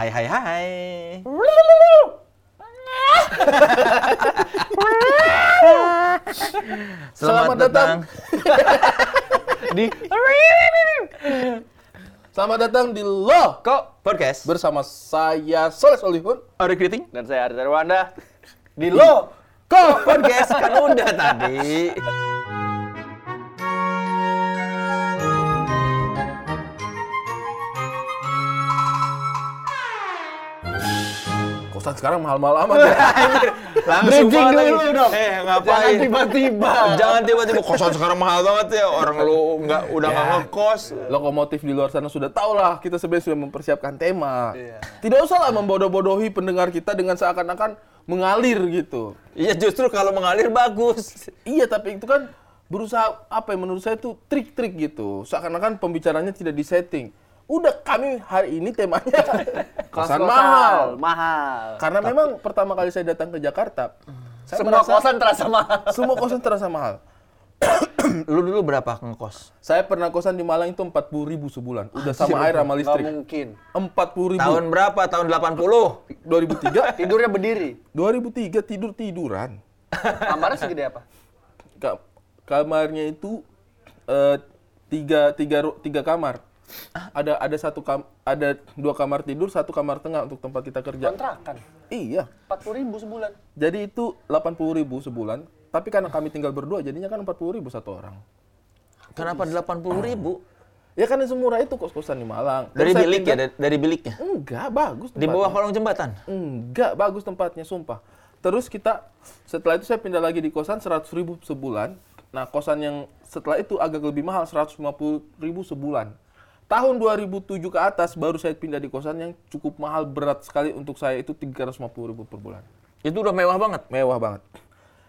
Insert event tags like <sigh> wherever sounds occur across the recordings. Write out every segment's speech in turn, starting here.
Hai hai hai. Selamat, Selamat datang. <laughs> di Selamat datang di Lo Kok podcast bersama saya Soleh Solihun. Ada kriting? Dan saya Arda Rwanda. Di Lo Kok podcast kan udah tadi. Kosan sekarang mahal-mahal amat ya. <laughs> Langsung Bridging dulu lagi. dong. Eh, ngapain? Jangan tiba-tiba. <laughs> Jangan tiba-tiba kosan sekarang mahal banget ya. Orang lu nggak udah nggak ngekos. Lokomotif di luar sana sudah tahu lah kita sebenarnya sudah mempersiapkan tema. Iya. Tidak usah lah membodoh-bodohi pendengar kita dengan seakan-akan mengalir gitu. Iya justru kalau mengalir bagus. Iya tapi itu kan berusaha apa yang menurut saya itu trik-trik gitu. Seakan-akan pembicaranya tidak disetting. Udah kami hari ini temanya <laughs> kosan mahal. Mahal. Karena memang pertama kali saya datang ke Jakarta, saya Semua merasa- kosan terasa mahal. semua kosan terasa mahal. <coughs> Lu dulu berapa ngekos? Saya pernah kosan di Malang itu 40 ribu sebulan. Udah sama air sama Nggak listrik. mungkin. 40 ribu. Tahun berapa? Tahun 80. 2003. <laughs> Tidurnya berdiri. 2003 tidur tiduran. <laughs> Kamarnya segede apa? Ka- kamarnya itu eh, tiga, tiga, tiga kamar. Ada ada satu kam ada dua kamar tidur, satu kamar tengah untuk tempat kita kerja. Kontrakan. Iya. 40 ribu sebulan. Jadi itu 80 ribu sebulan. Tapi karena kami tinggal berdua, jadinya kan 40 ribu satu orang. Kenapa 80 ribu? Ya karena semurah itu kos-kosan di Malang. Dari Terus bilik ya? pindah- Dari, dari biliknya? Enggak, bagus Di bawah tempatnya. kolong jembatan? Enggak, bagus tempatnya, sumpah. Terus kita, setelah itu saya pindah lagi di kosan 100 ribu sebulan. Nah, kosan yang setelah itu agak lebih mahal, 150 ribu sebulan. Tahun 2007 ke atas baru saya pindah di kosan yang cukup mahal, berat sekali untuk saya itu 350 ribu per bulan. Itu udah mewah banget. Mewah banget.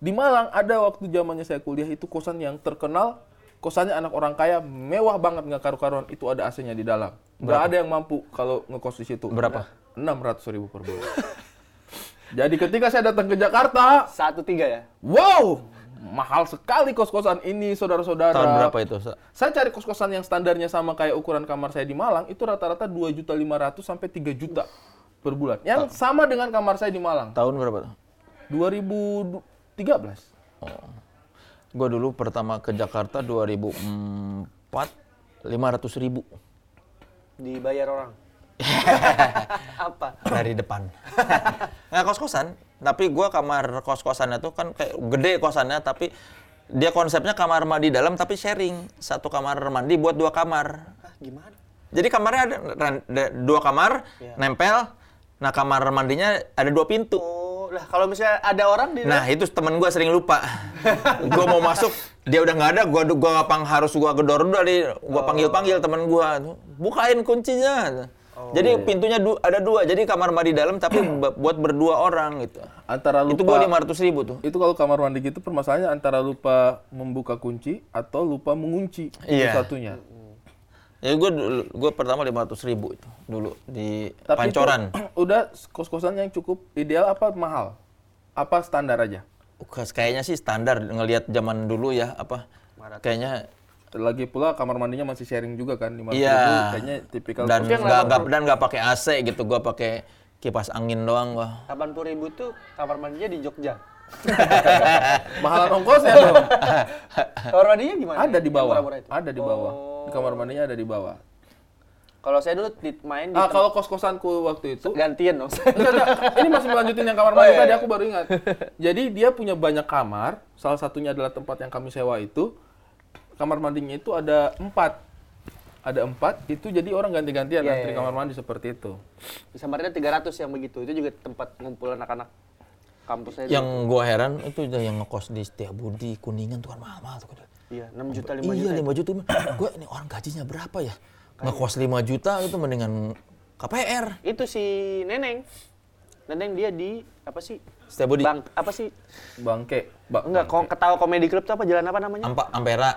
Di Malang ada waktu zamannya saya kuliah itu kosan yang terkenal, kosannya anak orang kaya, mewah banget nggak karu-karuan. Itu ada AC-nya di dalam. Nggak ada yang mampu kalau ngekos di situ. Berapa? 600 ribu per bulan. <laughs> Jadi ketika saya datang ke Jakarta, Satu tiga ya? wow, mahal sekali kos-kosan ini, saudara-saudara. Tahun berapa itu? Sa? Saya cari kos-kosan yang standarnya sama kayak ukuran kamar saya di Malang, itu rata-rata 2 juta 500 sampai 3 juta per bulan. Yang sama dengan kamar saya di Malang. Tahun berapa? tuh? 2013. Gue dulu pertama ke Jakarta 2004, 500 ribu Dibayar orang. <laughs> Apa? dari depan. <laughs> Nggak kos-kosan, tapi gue kamar kos-kosannya tuh kan kayak gede kosannya, tapi dia konsepnya kamar mandi dalam tapi sharing. Satu kamar mandi buat dua kamar. Hah, gimana? Jadi kamarnya ada, ada dua kamar, nempel. Nah kamar mandinya ada dua pintu. Oh, lah kalau misalnya ada orang di Nah itu temen gue sering lupa. <laughs> gue mau masuk, dia udah nggak ada. Gue gua ngapang harus gue gedor dari, gue panggil panggil temen gue, bukain kuncinya. Jadi pintunya du- ada dua, jadi kamar mandi dalam tapi <clears throat> bu- buat berdua orang gitu. Antara lupa Itu gue lima ratus ribu tuh. itu kalau kamar mandi gitu permasalahannya antara lupa membuka kunci atau lupa mengunci Iya. satunya. Ya gue gue pertama lima ratus ribu itu dulu di Tapi itu Pancoran. <clears throat> udah kos-kosan yang cukup ideal apa mahal? Apa standar aja? Kayaknya sih standar ngelihat zaman dulu ya apa. Kayaknya Lagi pula kamar mandinya masih sharing juga kan di Iya. kayaknya tipikal dan nggak nggak dan nggak pakai AC gitu. Gue pakai kipas angin doang gua. 80 ribu tuh kamar mandinya di Jogja. <laughs> mahalan ongkosnya dong. <laughs> Kamar mandinya gimana? Ada di bawah. Ada di bawah. Oh. Di kamar mandinya ada di bawah. Kalau saya dulu di, main di Ah, kalau kos-kosanku waktu itu gantian dong. <laughs> Ini masih melanjutin yang kamar Oh, mandi iya, tadi iya. aku baru ingat. Jadi dia punya banyak kamar. Salah satunya adalah tempat yang kami sewa itu. Kamar mandinya itu ada empat. Ada empat. Itu jadi orang ganti-gantian Iya, antri iya, kamar mandi seperti itu. Samarinda 300 yang begitu. Itu juga tempat ngumpul anak-anak kampus saya. Yang gua heran itu udah yang ngekos di Setiabudi, Kuningan tuh kan mahal-mahal tuh. Iya, 6 juta 5 iya, juta. 5 juta. <clears throat> gue ini orang gajinya berapa ya? Ngekos 5 juta itu mendingan KPR. Itu si Neneng. Neneng dia di apa sih? Setiabudi. Bang apa sih? Bangke. Ba- Enggak, kok ketawa komedi club tuh apa jalan apa namanya? Ampa, Ampera,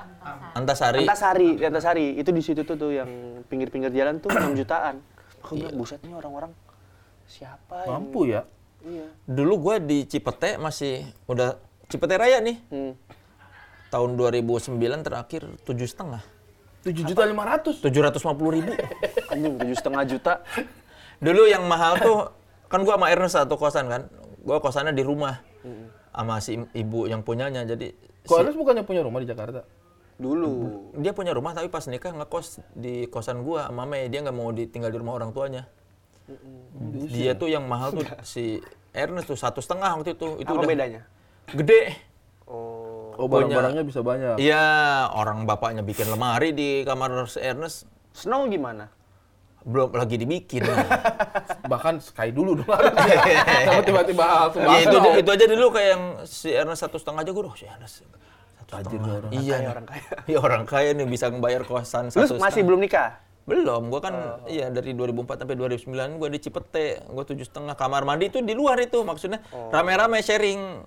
Antasari. Antasari, di Antasari. Itu di situ tuh tuh yang pinggir-pinggir jalan tuh 6 jutaan. Aku bilang buset nih orang-orang siapa yang Mampu ya. Iya. Dulu gue di Cipete masih udah Cipete Raya nih. Hmm. Tahun 2009 terakhir tujuh setengah. Tujuh juta lima ratus. Tujuh ratus lima puluh ribu. Anjing tujuh setengah juta. Dulu yang mahal tuh kan gua sama Ernest satu kosan kan. Gua kosannya di rumah. Sama si ibu yang punyanya. Jadi Kok Ernest bukannya punya rumah di Jakarta? Dulu. dia punya rumah tapi pas nikah ngekos di kosan gua sama Mei. Dia nggak mau ditinggal di rumah orang tuanya. Dia tuh yang mahal tuh si Ernest tuh satu setengah waktu itu. Itu Apa udah bedanya? gede. Oh. Oh, barang-barangnya bisa banyak. Iya, orang bapaknya bikin lemari di kamar si Ernest. Snow gimana? Belum lagi dibikin. <laughs> Bahkan Sky dulu dong. Sama tiba-tiba langsung ya itu, bahas. itu aja dulu kayak yang si Ernest satu setengah aja gue, oh si Ernest satu setengah. Iya, Kaya nih. orang kaya. <laughs> Iya orang kaya nih bisa ngebayar kosan Lu satu masih setengah. belum nikah? Belum, gua kan iya dari 2004 sampai 2009 gua di Cipete, gua tujuh setengah kamar mandi itu di luar itu maksudnya rame-rame sharing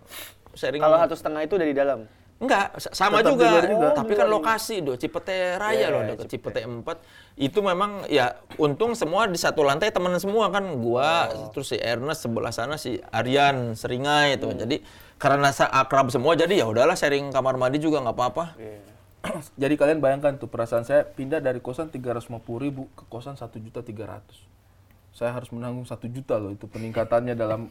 sharing. Kalau satu setengah itu udah di dalam. Enggak, sa- sama Tetap juga. juga. Tapi kan lokasi do Cipete Raya Iya, loh, dekat Cipete 4. Itu memang ya untung semua di satu lantai temen semua kan. Gua terus si Ernest sebelah sana si Aryan Seringai itu. Jadi karena akrab semua jadi ya udahlah sharing kamar mandi juga nggak apa-apa. <clears throat> Jadi kalian bayangkan tuh perasaan saya pindah dari kosan 350 ribu ke kosan 1 juta 300. Saya harus menanggung 1 juta loh itu peningkatannya dalam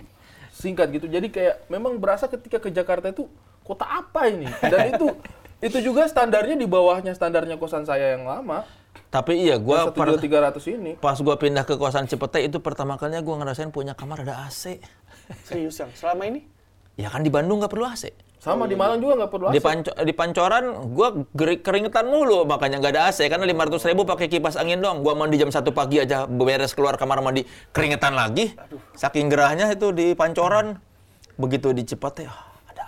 singkat gitu. Jadi kayak memang berasa ketika ke Jakarta itu kota apa ini? Dan itu <laughs> itu juga standarnya di bawahnya standarnya kosan saya yang lama. Tapi iya gua per- 1 juta 300 ini. pas gua pindah ke kosan Cipete itu pertama kalinya gua ngerasain punya kamar ada AC. Serius yang selama ini? Ya kan di Bandung nggak perlu AC. Sama di Malang juga nggak perlu Di, AC. panco- di pancoran gua keringetan mulu makanya nggak ada AC karena 500 ribu pakai kipas angin dong. Gua mandi jam 1 pagi aja beres keluar kamar mandi keringetan lagi. Saking gerahnya itu di pancoran. Begitu di Cipete ah, ada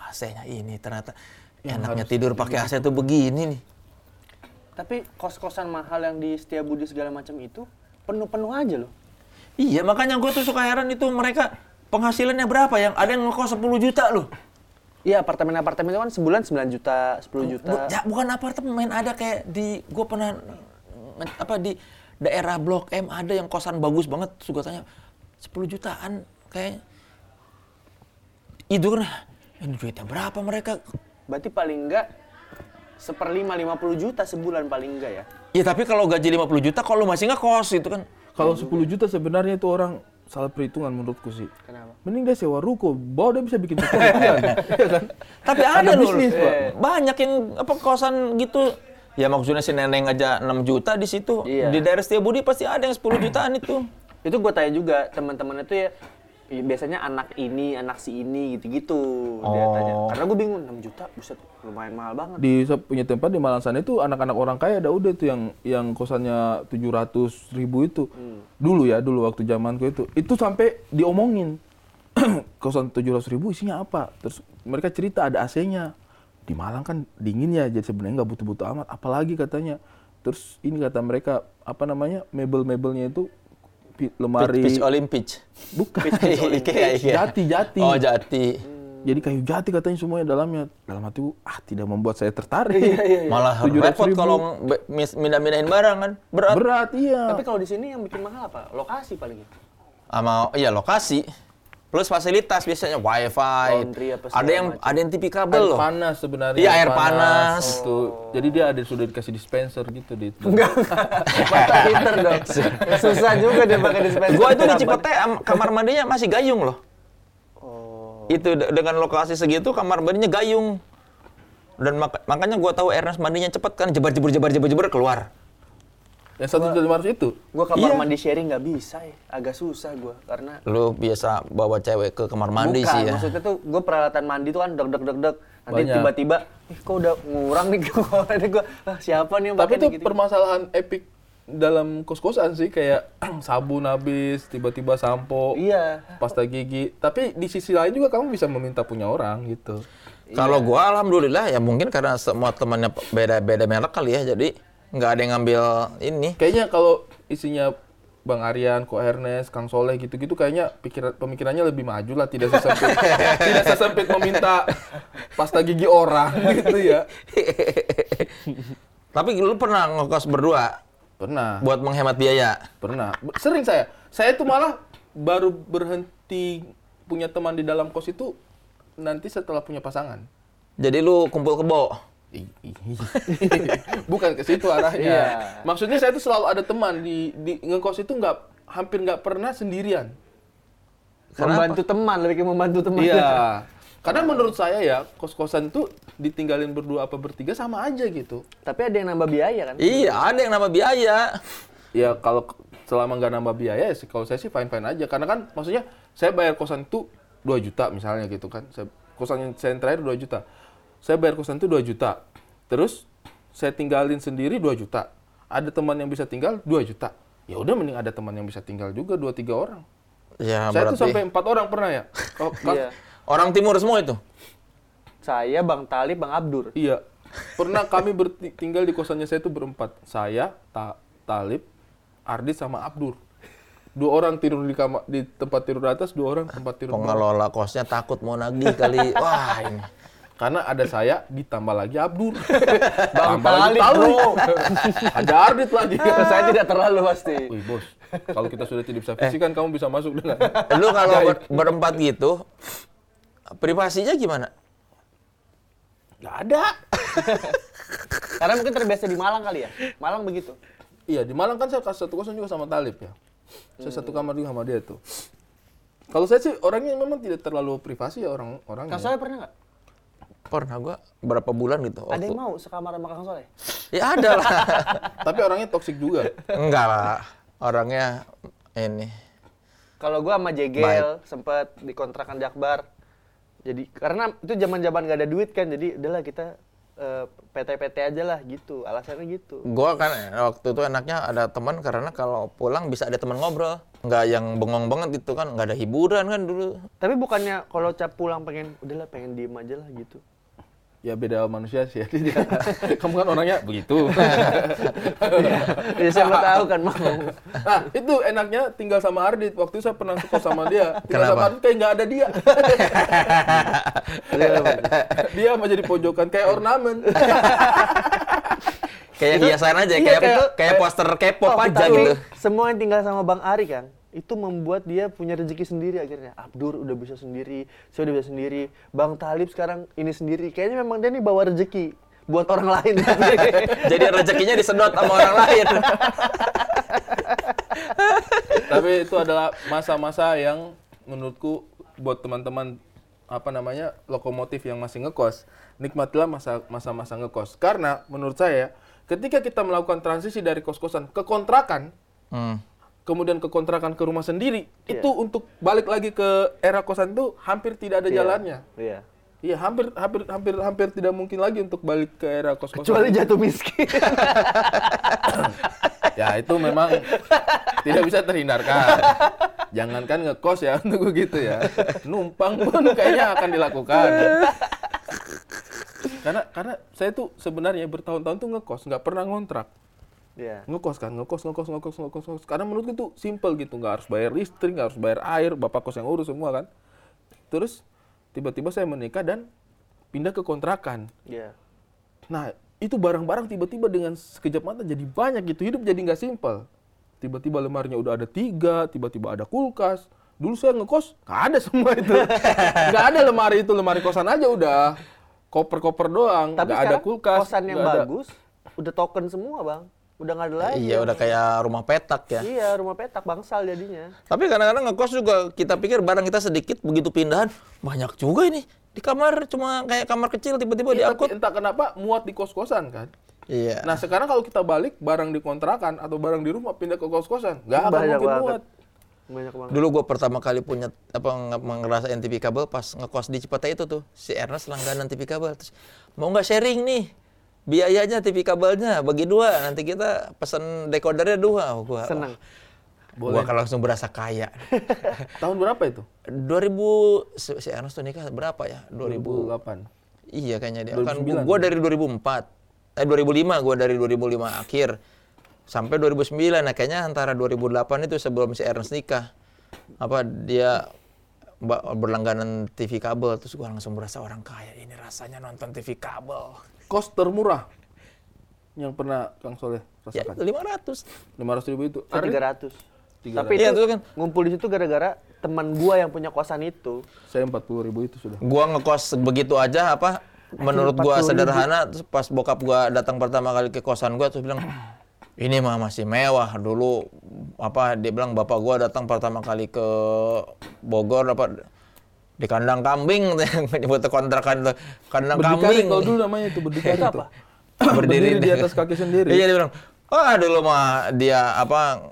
AC-nya ini ternyata enaknya tidur pakai AC tuh begini nih. Tapi kos-kosan mahal yang di Setiabudi segala macam itu penuh-penuh aja loh. Iya makanya gua tuh suka heran itu mereka penghasilannya berapa yang ada yang ngekos 10 juta loh. Iya, apartemen-apartemen itu kan sebulan 9 juta, 10 juta. Bu- ya bukan apartemen ada kayak di gue pernah apa di daerah Blok M ada yang kosan bagus banget suka tanya 10 jutaan kayak itu kan ini duitnya berapa mereka Berarti paling enggak seperlima 50 juta sebulan paling enggak ya. ya tapi kalau gaji 50 juta kalau masih nggak kos itu kan Kalau 10 juta sebenarnya itu orang salah perhitungan menurutku sih. Kenapa? Mending dia sewa ruko, bahwa dia bisa bikin toko rupiah, ya <laughs> kan? tapi ada, loh bisnis, Pak. banyak yang apa kosan gitu ya maksudnya si neneng aja 6 juta di situ Iya. di daerah Setiabudi pasti ada yang 10 jutaan itu Itu gue tanya juga teman-teman itu ya biasanya anak ini, anak si ini gitu-gitu dia Oh. tanya. Karena gue bingung 6 juta, buset lumayan mahal banget. di punya tempat di Malang sana itu anak-anak orang kaya ada udah tuh yang yang kosannya 700 ribu itu dulu ya dulu waktu zamanku itu itu sampai diomongin <clears throat> kosan 700 ribu isinya apa terus mereka cerita ada AC-nya di Malang kan dingin ya jadi sebenarnya nggak butuh-butuh amat apalagi katanya terus ini kata mereka apa namanya mebel-mebelnya itu pi- lemari pitch Olympic bukan Iya, <laughs> iya. jati jati oh jati jadi kayu jati katanya semuanya dalamnya dalam hatiku ah tidak membuat saya tertarik Malah 700 repot ribu. kalau mindah-mindahin barang kan. Berat. berat iya Tapi kalau di sini yang bikin mahal apa? Lokasi paling. Sama iya lokasi. Plus fasilitas biasanya wifi. Laundry apa segala ada yang macam. ada yang TV kabel air loh. panas sebenarnya Iya, air panas. gitu jadi dia ada sudah dikasih dispenser gitu di itu Mantap pinter dong. <laughs> Susah juga dia pakai dispenser. Gua itu di Cipete am- kamar mandinya masih gayung loh. Oh. Itu de- dengan lokasi segitu kamar mandinya gayung. Dan mak- makanya gua tahu Ernest mandinya cepet kan jebar jebur jebar jebur jebur keluar. Yang satu juta lima ratus itu Gua kamar Iya. mandi sharing nggak bisa ya. Agak susah gua karena Lu biasa bawa cewek ke kamar mandi Bukan, sih ya. maksudnya tuh gue peralatan mandi tuh kan deg deg deg deg. Nanti Banyak. tiba-tiba, ih kok udah ngurang nih gue. <laughs> gue, ah, siapa nih yang tapi pakai itu gitu. permasalahan epic dalam kos-kosan sih kayak <clears throat> sabun habis tiba-tiba sampo Iya. pasta gigi tapi di sisi lain juga kamu bisa meminta punya orang gitu Kalau gua alhamdulillah ya mungkin karena semua temannya beda-beda merek kali ya jadi nggak ada yang ngambil ini. kayaknya kalau isinya Bang Aryan, Ko Ernest, Kang Soleh gitu-gitu kayaknya pikiran pemikirannya lebih maju lah tidak sesempit <laughs> tidak sesempit meminta pasta gigi orang <laughs> gitu ya. <laughs> Tapi lu pernah ngekos berdua Pernah, buat menghemat biaya? pernah. Sering saya. Saya tuh malah baru berhenti punya teman di dalam kos itu nanti setelah punya pasangan. Jadi lu kumpul kebo. Ih, ih. <laughs> Bukan ke situ arahnya. Iya. Maksudnya saya tuh selalu ada teman di di ngekos itu nggak hampir nggak pernah sendirian. Membantu teman, lebih ke membantu teman. Iya. <laughs> Karena menurut saya ya kos-kosan tuh ditinggalin berdua apa bertiga sama aja gitu. Tapi ada yang nambah biaya kan? Iya, ada yang nama biaya. Ya kalau selama nggak nambah biaya ya sih kalau saya sih fine fine aja. Karena kan maksudnya saya bayar kosan itu 2 juta misalnya gitu kan. Saya, kosan yang saya terakhir 2 juta. Saya bayar kosan itu 2 juta. Terus saya tinggalin sendiri 2 juta. Ada teman yang bisa tinggal 2 juta. Ya udah mending ada teman yang bisa tinggal juga 2 3 orang. Ya, saya tuh berarti sampai empat orang pernah ya. <laughs> Oh, kan- Iya. orang timur semua itu. Saya, Bang Talib, Bang Abdur. Iya. <laughs> Pernah kami tinggal di kosannya saya itu berempat. Saya, Ta Talib, Ardit sama Abdur. Dua orang tidur di kamar di tempat tidur atas, dua orang tempat tidur bawah. Pengelola kosnya takut mau nagih kali. <laughs> Wah, ini. Karena ada saya ditambah lagi Abdur. <laughs> Bang Tambah lagi bro. <laughs> ada Ardit lagi. <laughs> Saya tidak terlalu pasti. Wih, Bos. Kalau kita sudah tidak bisa fisik kan kamu bisa masuk dengan Lu kalau ber- berempat gitu, privasinya gimana? Nggak ada. Karena mungkin terbiasa di Malang kali ya. Malang begitu. Iya, di Malang kan saya satu kosan juga sama Talib ya. Saya satu kamar juga sama dia tuh. Kalau saya sih orangnya memang tidak terlalu privasi ya orang-orang. Kang Soleh pernah nggak? Pernah gua berapa bulan gitu. Ada yang mau sekamar sama Kang Soleh? Ya ada lah. <laughs> Tapi orangnya toksik juga. Enggak lah. Orangnya ini. Kalau gua sama Jegel sempet dikontrakan di Akbar. Jadi karena itu zaman-zaman gak ada duit kan, jadi udahlah kita eh, PT-PT aja lah gitu. Alasannya gitu. Gua kan waktu itu enaknya ada teman karena kalau pulang bisa ada teman ngobrol. Nggak yang bengong banget itu kan, nggak ada hiburan kan dulu. Tapi bukannya kalau cap pulang pengen udahlah pengen diem aja lah gitu. Ya beda manusia sih. <laughs> Dia, <laughs> kamu kan orangnya begitu. <laughs> ya siapa tahu kan mau. nah, itu enaknya tinggal sama Ardit. Waktu itu saya pernah suka sama dia. Tinggal Kenapa? sama Ardit kayak nggak ada dia. dia mah jadi pojokan kayak ornamen. Kayak biasaan aja, Iya, kayak kayak- kayak poster K-pop Oh, aja gitu. Semua yang tinggal sama Bang Ari kan, itu membuat dia punya rezeki sendiri akhirnya. Abdur udah bisa sendiri, saya udah bisa sendiri. Bang Talib sekarang ini sendiri. Kayaknya memang dia nih bawa rezeki buat orang lain. <laughs> Jadi rezekinya disedot sama orang lain. <laughs> Tapi itu adalah masa-masa yang menurutku buat teman-teman apa namanya lokomotif yang masih ngekos nikmatilah masa masa-masa ngekos karena menurut saya ketika kita melakukan transisi dari kos-kosan ke kontrakan Hmm. Kemudian ke kontrakan ke rumah sendiri Iya. itu untuk balik lagi ke era kosan itu hampir tidak ada Iya. jalannya Iya. iya hampir hampir hampir hampir tidak mungkin lagi untuk balik ke era kos-kosan Kecuali jatuh miskin. <laughs> ya itu memang tidak bisa terhindarkan. Jangankan ngekos ya <laughs> untuk begitu ya. Numpang pun kayaknya akan dilakukan. karena karena saya tuh sebenarnya bertahun-tahun tuh ngekos, nggak pernah ngontrak. Iya. Ngekos kan, ngekos, ngekos, ngekos, ngekos, ngekos. Karena menurutku itu simple gitu, nggak harus bayar listrik, nggak harus bayar air, bapak kos yang urus semua kan. Terus tiba-tiba saya menikah dan pindah ke kontrakan. Iya. Nah, itu barang-barang tiba-tiba dengan sekejap mata jadi banyak gitu. Hidup jadi nggak simpel. Tiba-tiba lemarinya udah ada tiga, tiba-tiba ada kulkas. Dulu saya ngekos, nggak ada <laughs> semua itu. Nggak ada lemari itu, lemari kosan aja udah. Koper-koper doang, nggak ada kulkas. kosan yang nggak ada. bagus udah token semua, Bang. Udah nggak ada lagi. Iya, udah kayak rumah petak ya. Iya, rumah petak bangsal jadinya. Tapi kadang-kadang ngekos juga kita pikir barang kita sedikit begitu pindahan banyak juga ini. Di kamar cuma kayak kamar kecil tiba-tiba tapi diangkut. entah kenapa muat di kos-kosan kan. Iya. Nah sekarang kalau kita balik barang di kontrakan atau barang di rumah pindah ke kos-kosan, nggak akan Banyak mungkin banget. muat. Banyak banget. Dulu gua pertama kali punya apa nge- ngerasain TV kabel pas ngekos di Cipete itu tuh. Si Ernest langganan TV kabel. Terus mau nggak sharing nih? Biayanya TV kabelnya bagi dua. Nanti kita pesen decodernya dua. Gua Seneng. Gua kalau langsung berasa kaya. <laughs> Tahun berapa itu? 2000 si si Ernest tuh nikah berapa ya? 2000 2008. Iya kayaknya dia. Kan 2009. gua dari 2004. Eh 2005 gua dari 2005 akhir sampai 2009. Nah kayaknya antara 2008 itu sebelum si Ernest nikah. Apa dia berlangganan TV kabel terus gua langsung berasa orang kaya. Ini rasanya nonton TV kabel. Kos termurah yang pernah Kang Soleh Ya rasakan. 500. 500 ribu itu. 300. 300. Tapi Iya, itu itu kan. ngumpul di situ gara-gara teman gua yang punya kosan itu. Saya 40 ribu itu sudah. Gua ngekos begitu aja apa menurut gua 40.000. sederhana terus pas bokap gua datang pertama kali ke kosan gua terus bilang ini mah masih mewah dulu apa dia bilang bapak gua datang pertama kali ke Bogor apa di kandang kambing <laughs> buat kontrakan tuh. Kandang Berdikari kambing. kalau dulu namanya itu berdikari itu. <coughs> Berdiri di atas kaki sendiri. iya dia bilang ah dulu mah dia apa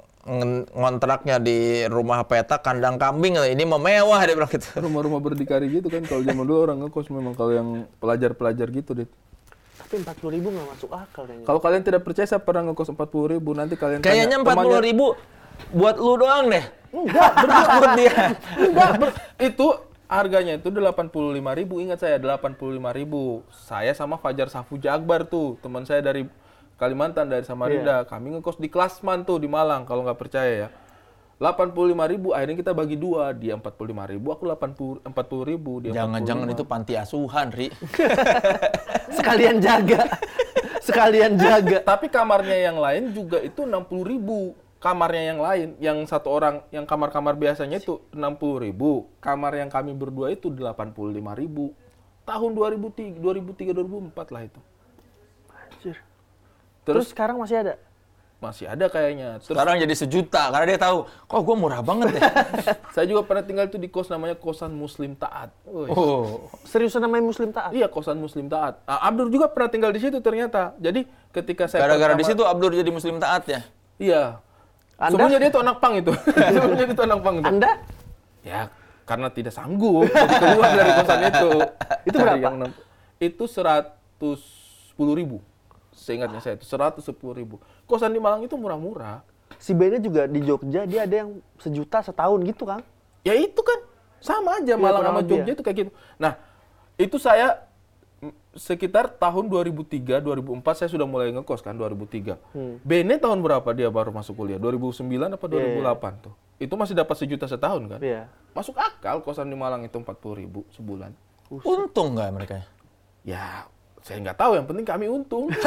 ngontraknya di rumah petak kandang kambing ini mah mewah dia bilang gitu. Rumah-rumah berdikari gitu kan. Kalau zaman dulu orang ngekos memang kalau yang pelajar-pelajar gitu deh. Tapi 40 ribu nggak masuk akal kayaknya. Kalau kalian tidak percaya saya pernah ngekos 40 ribu. Nanti kalian kayaknya empat temannya- ribu buat lu doang deh. Enggak, <laughs> buat dia. Enggak, ber- itu harganya itu 85.000 ribu. Ingat saya 85.000 ribu. Saya sama Fajar Safu Jakbar tuh, teman saya dari Kalimantan dari Samarinda. Kami ngekos di Klasman tuh di Malang kalau nggak percaya ya. 85.000 ribu, akhirnya kita bagi dua. Dia 45.000 ribu, aku 80 40 ribu. Dia jangan-jangan itu panti asuhan ri <laughs> Sekalian jaga. Sekalian jaga. Tapi kamarnya yang lain juga itu 60.000 ribu. Kamarnya yang lain, yang satu orang, yang kamar-kamar biasanya itu 60.000 ribu. Kamar yang kami berdua itu 85.000 ribu. Tahun 2003, 2003, 2004 lah itu. Anjir. Terus Terus sekarang masih ada? masih ada kayaknya. Terus sekarang jadi sejuta karena dia tahu kok gua murah banget deh <laughs> saya juga pernah tinggal itu di kos namanya kosan Muslim Taat. Woi. oh Seriusan namanya Muslim taat? Iya kosan Muslim Taat. Nah, Abdur juga pernah tinggal di situ ternyata. Jadi ketika saya gara-gara di situ Abdur jadi muslim taat ya Iya. Anda? Sebenarnya dia tuh anak pang itu. <laughs> Sebenarnya dia tuh anak pang itu. Anda? Ya, karena tidak sanggup keluar dari kosan itu. <laughs> Itu berapa? yang itu seratus sepuluh ribu. Seingatnya saya itu seratus sepuluh ribu. Kosan di Malang itu murah-murah. Si Bene juga di Jogja, dia ada yang sejuta setahun gitu, Kang. Ya itu kan sama aja Malang kurang sama Jogja ya. itu kayak gitu. Nah, itu saya sekitar tahun 2003, 2004 saya sudah mulai ngekos kan 2003. Hmm. Bene tahun berapa dia baru masuk kuliah? 2009 apa Iya, 2008 tuh? Itu masih dapat sejuta setahun kan? Iya. Masuk akal kosan di Malang itu 40 ribu sebulan. untung nggak mereka Ya, saya nggak tahu. Yang penting kami untung. <laughs>